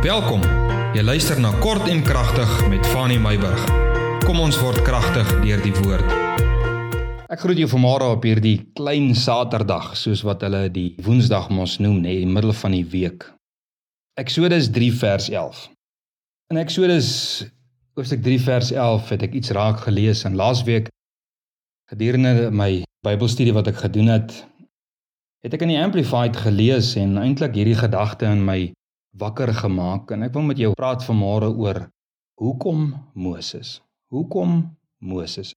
Welkom. Jy luister na Kort en Kragtig met Fanny Meyburg. Kom ons word kragtig deur die woord. Ek groet jou vanmôre op hierdie klein Saterdag, soos wat hulle die Woensdag mos noem, nê, in die middel van die week. Eksodus 3 vers 11. In Eksodus hoofstuk 3 vers 11 het ek iets raak gelees en laasweek gedurende my Bybelstudie wat ek gedoen het, het ek in die Amplified gelees en eintlik hierdie gedagte in my wakker gemaak en ek wil met jou praat vanmôre oor hoekom Moses? Hoekom Moses?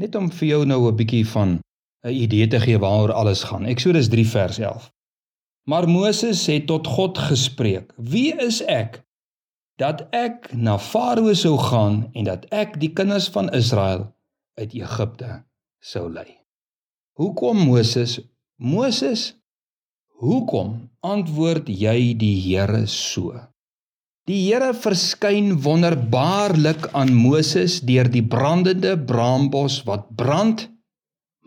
Net om vir jou nou 'n bietjie van 'n idee te gee waaroor alles gaan. Eksodus 3 vers 11. Maar Moses het tot God gespreek: "Wie is ek dat ek na Farao sou gaan en dat ek die kinders van Israel uit Egipte sou lei?" Hoekom Moses? Moses, hoekom antwoord jy die Here so? Die Here verskyn wonderbaarlik aan Moses deur die brandende braambos wat brand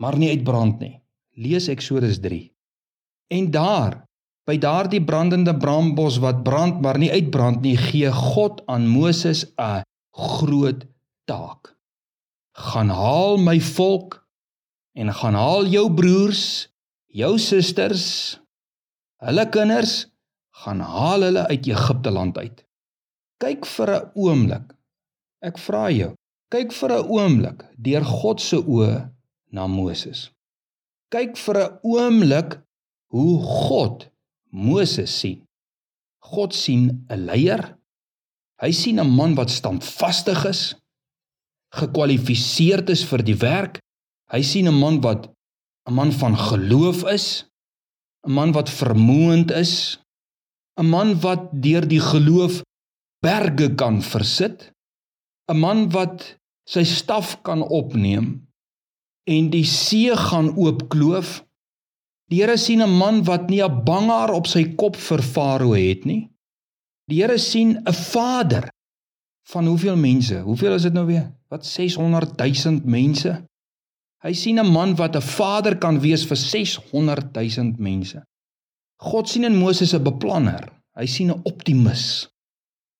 maar nie uitbrand nie. Lees Eksodus 3. En daar, by daardie brandende braambos wat brand maar nie uitbrand nie, gee God aan Moses 'n groot taak. Gaan haal my volk en gaan haal jou broers, jou susters, hulle kinders, gaan haal hulle uit Egipte land uit. Kyk vir 'n oomblik. Ek vra jou, kyk vir 'n oomblik deur God se oë na Moses. Kyk vir 'n oomblik hoe God Moses sien. God sien 'n leier. Hy sien 'n man wat standvastig is, gekwalifiseerd is vir die werk Hy sien 'n man wat 'n man van geloof is, 'n man wat vermoënd is, 'n man wat deur die geloof berge kan versit, 'n man wat sy staf kan opneem en die see gaan oopkloof. Die Here sien 'n man wat nie 'n bangaar op sy kop vir Farao het nie. Die Here sien 'n vader van hoeveel mense? Hoeveel is dit nou weer? Wat 600 000 mense? Hy sien 'n man wat 'n vader kan wees vir 600 000 mense. God sien in Moses 'n beplanner. Hy sien 'n optimis.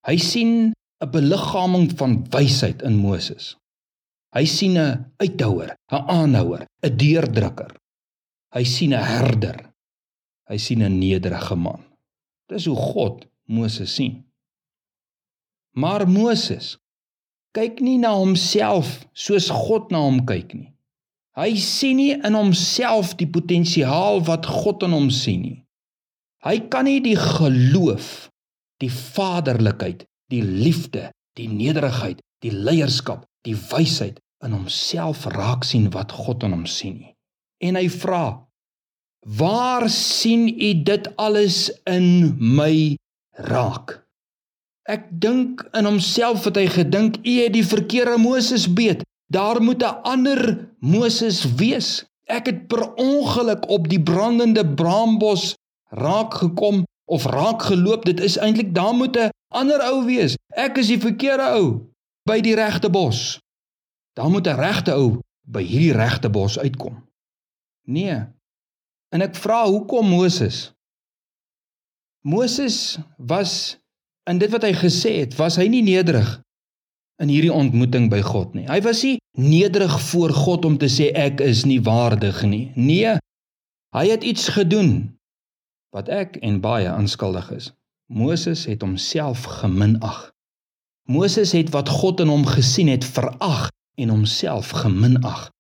Hy sien 'n beliggaaming van wysheid in Moses. Hy sien 'n uithouer, 'n aanhouer, 'n deurdrukker. Hy sien 'n herder. Hy sien 'n nederige man. Dis hoe God Moses sien. Maar Moses kyk nie na homself soos God na hom kyk nie. Hy sien nie in homself die potensiaal wat God in hom sien nie. Hy kan nie die geloof, die vaderlikheid, die liefde, die nederigheid, die leierskap, die wysheid in homself raak sien wat God in hom sien nie. En hy vra: "Waar sien u dit alles in my raak?" Ek dink in homself het hy gedink u het die verkeerde Moses beet. Daar moet 'n ander Moses wees. Ek het per ongeluk op die brandende braambos raak gekom of raak geloop. Dit is eintlik daar moet 'n ander ou wees. Ek is die verkeerde ou by die regte bos. Daar moet 'n regte ou by hierdie regte bos uitkom. Nee. En ek vra hoekom Moses? Moses was in dit wat hy gesê het, was hy nie nederig in hierdie ontmoeting by God nie. Hy was nie nederig voor God om te sê ek is nie waardig nie. Nee. Hy het iets gedoen wat ek en baie aanskuldig is. Moses het homself geminag. Moses het wat God in hom gesien het verag en homself geminag.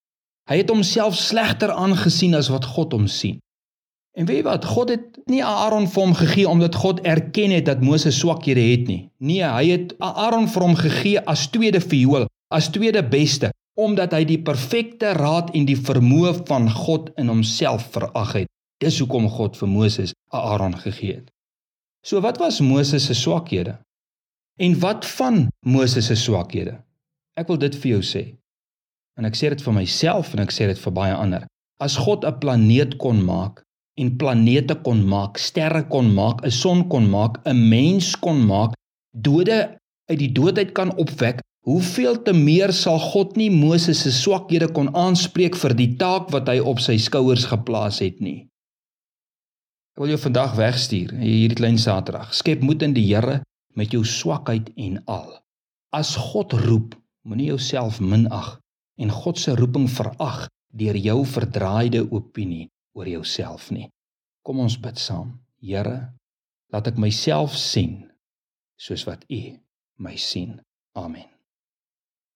Hy het homself slegter aangesien as wat God hom sien. En weet jy wat? God het nie Aaron vir hom gegee omdat God erken het dat Moses swakhede het nie. Nee, hy het Aaron vir hom gegee as tweede viool, as tweede beste, omdat hy die perfekte raad en die vermoë van God in homself verag het. Dis hoekom God vir Moses Aaron gegee het. So wat was Moses se swakhede? En wat van Moses se swakhede? Ek wil dit vir jou sê. En ek sê dit vir myself en ek sê dit vir baie ander. As God 'n planeet kon maak en planete kon maak, sterre kon maak, 'n son kon maak, 'n mens kon maak, dode uit die doodheid kan opwek, hoeveel te meer sal God nie Moses se swakhede kon aanspreek vir die taak wat hy op sy skouers geplaas het nie. Ek wil jou vandag wegstuur, hierdie klein Saterdag. Skep moed in die Here, met jou swakheid en al. As God roep, moenie jouself minag en God se roeping verag deur jou verdraaide opinie oor jouself nie. Kom ons bid saam. Here, laat ek myself sien soos wat U my sien. Amen.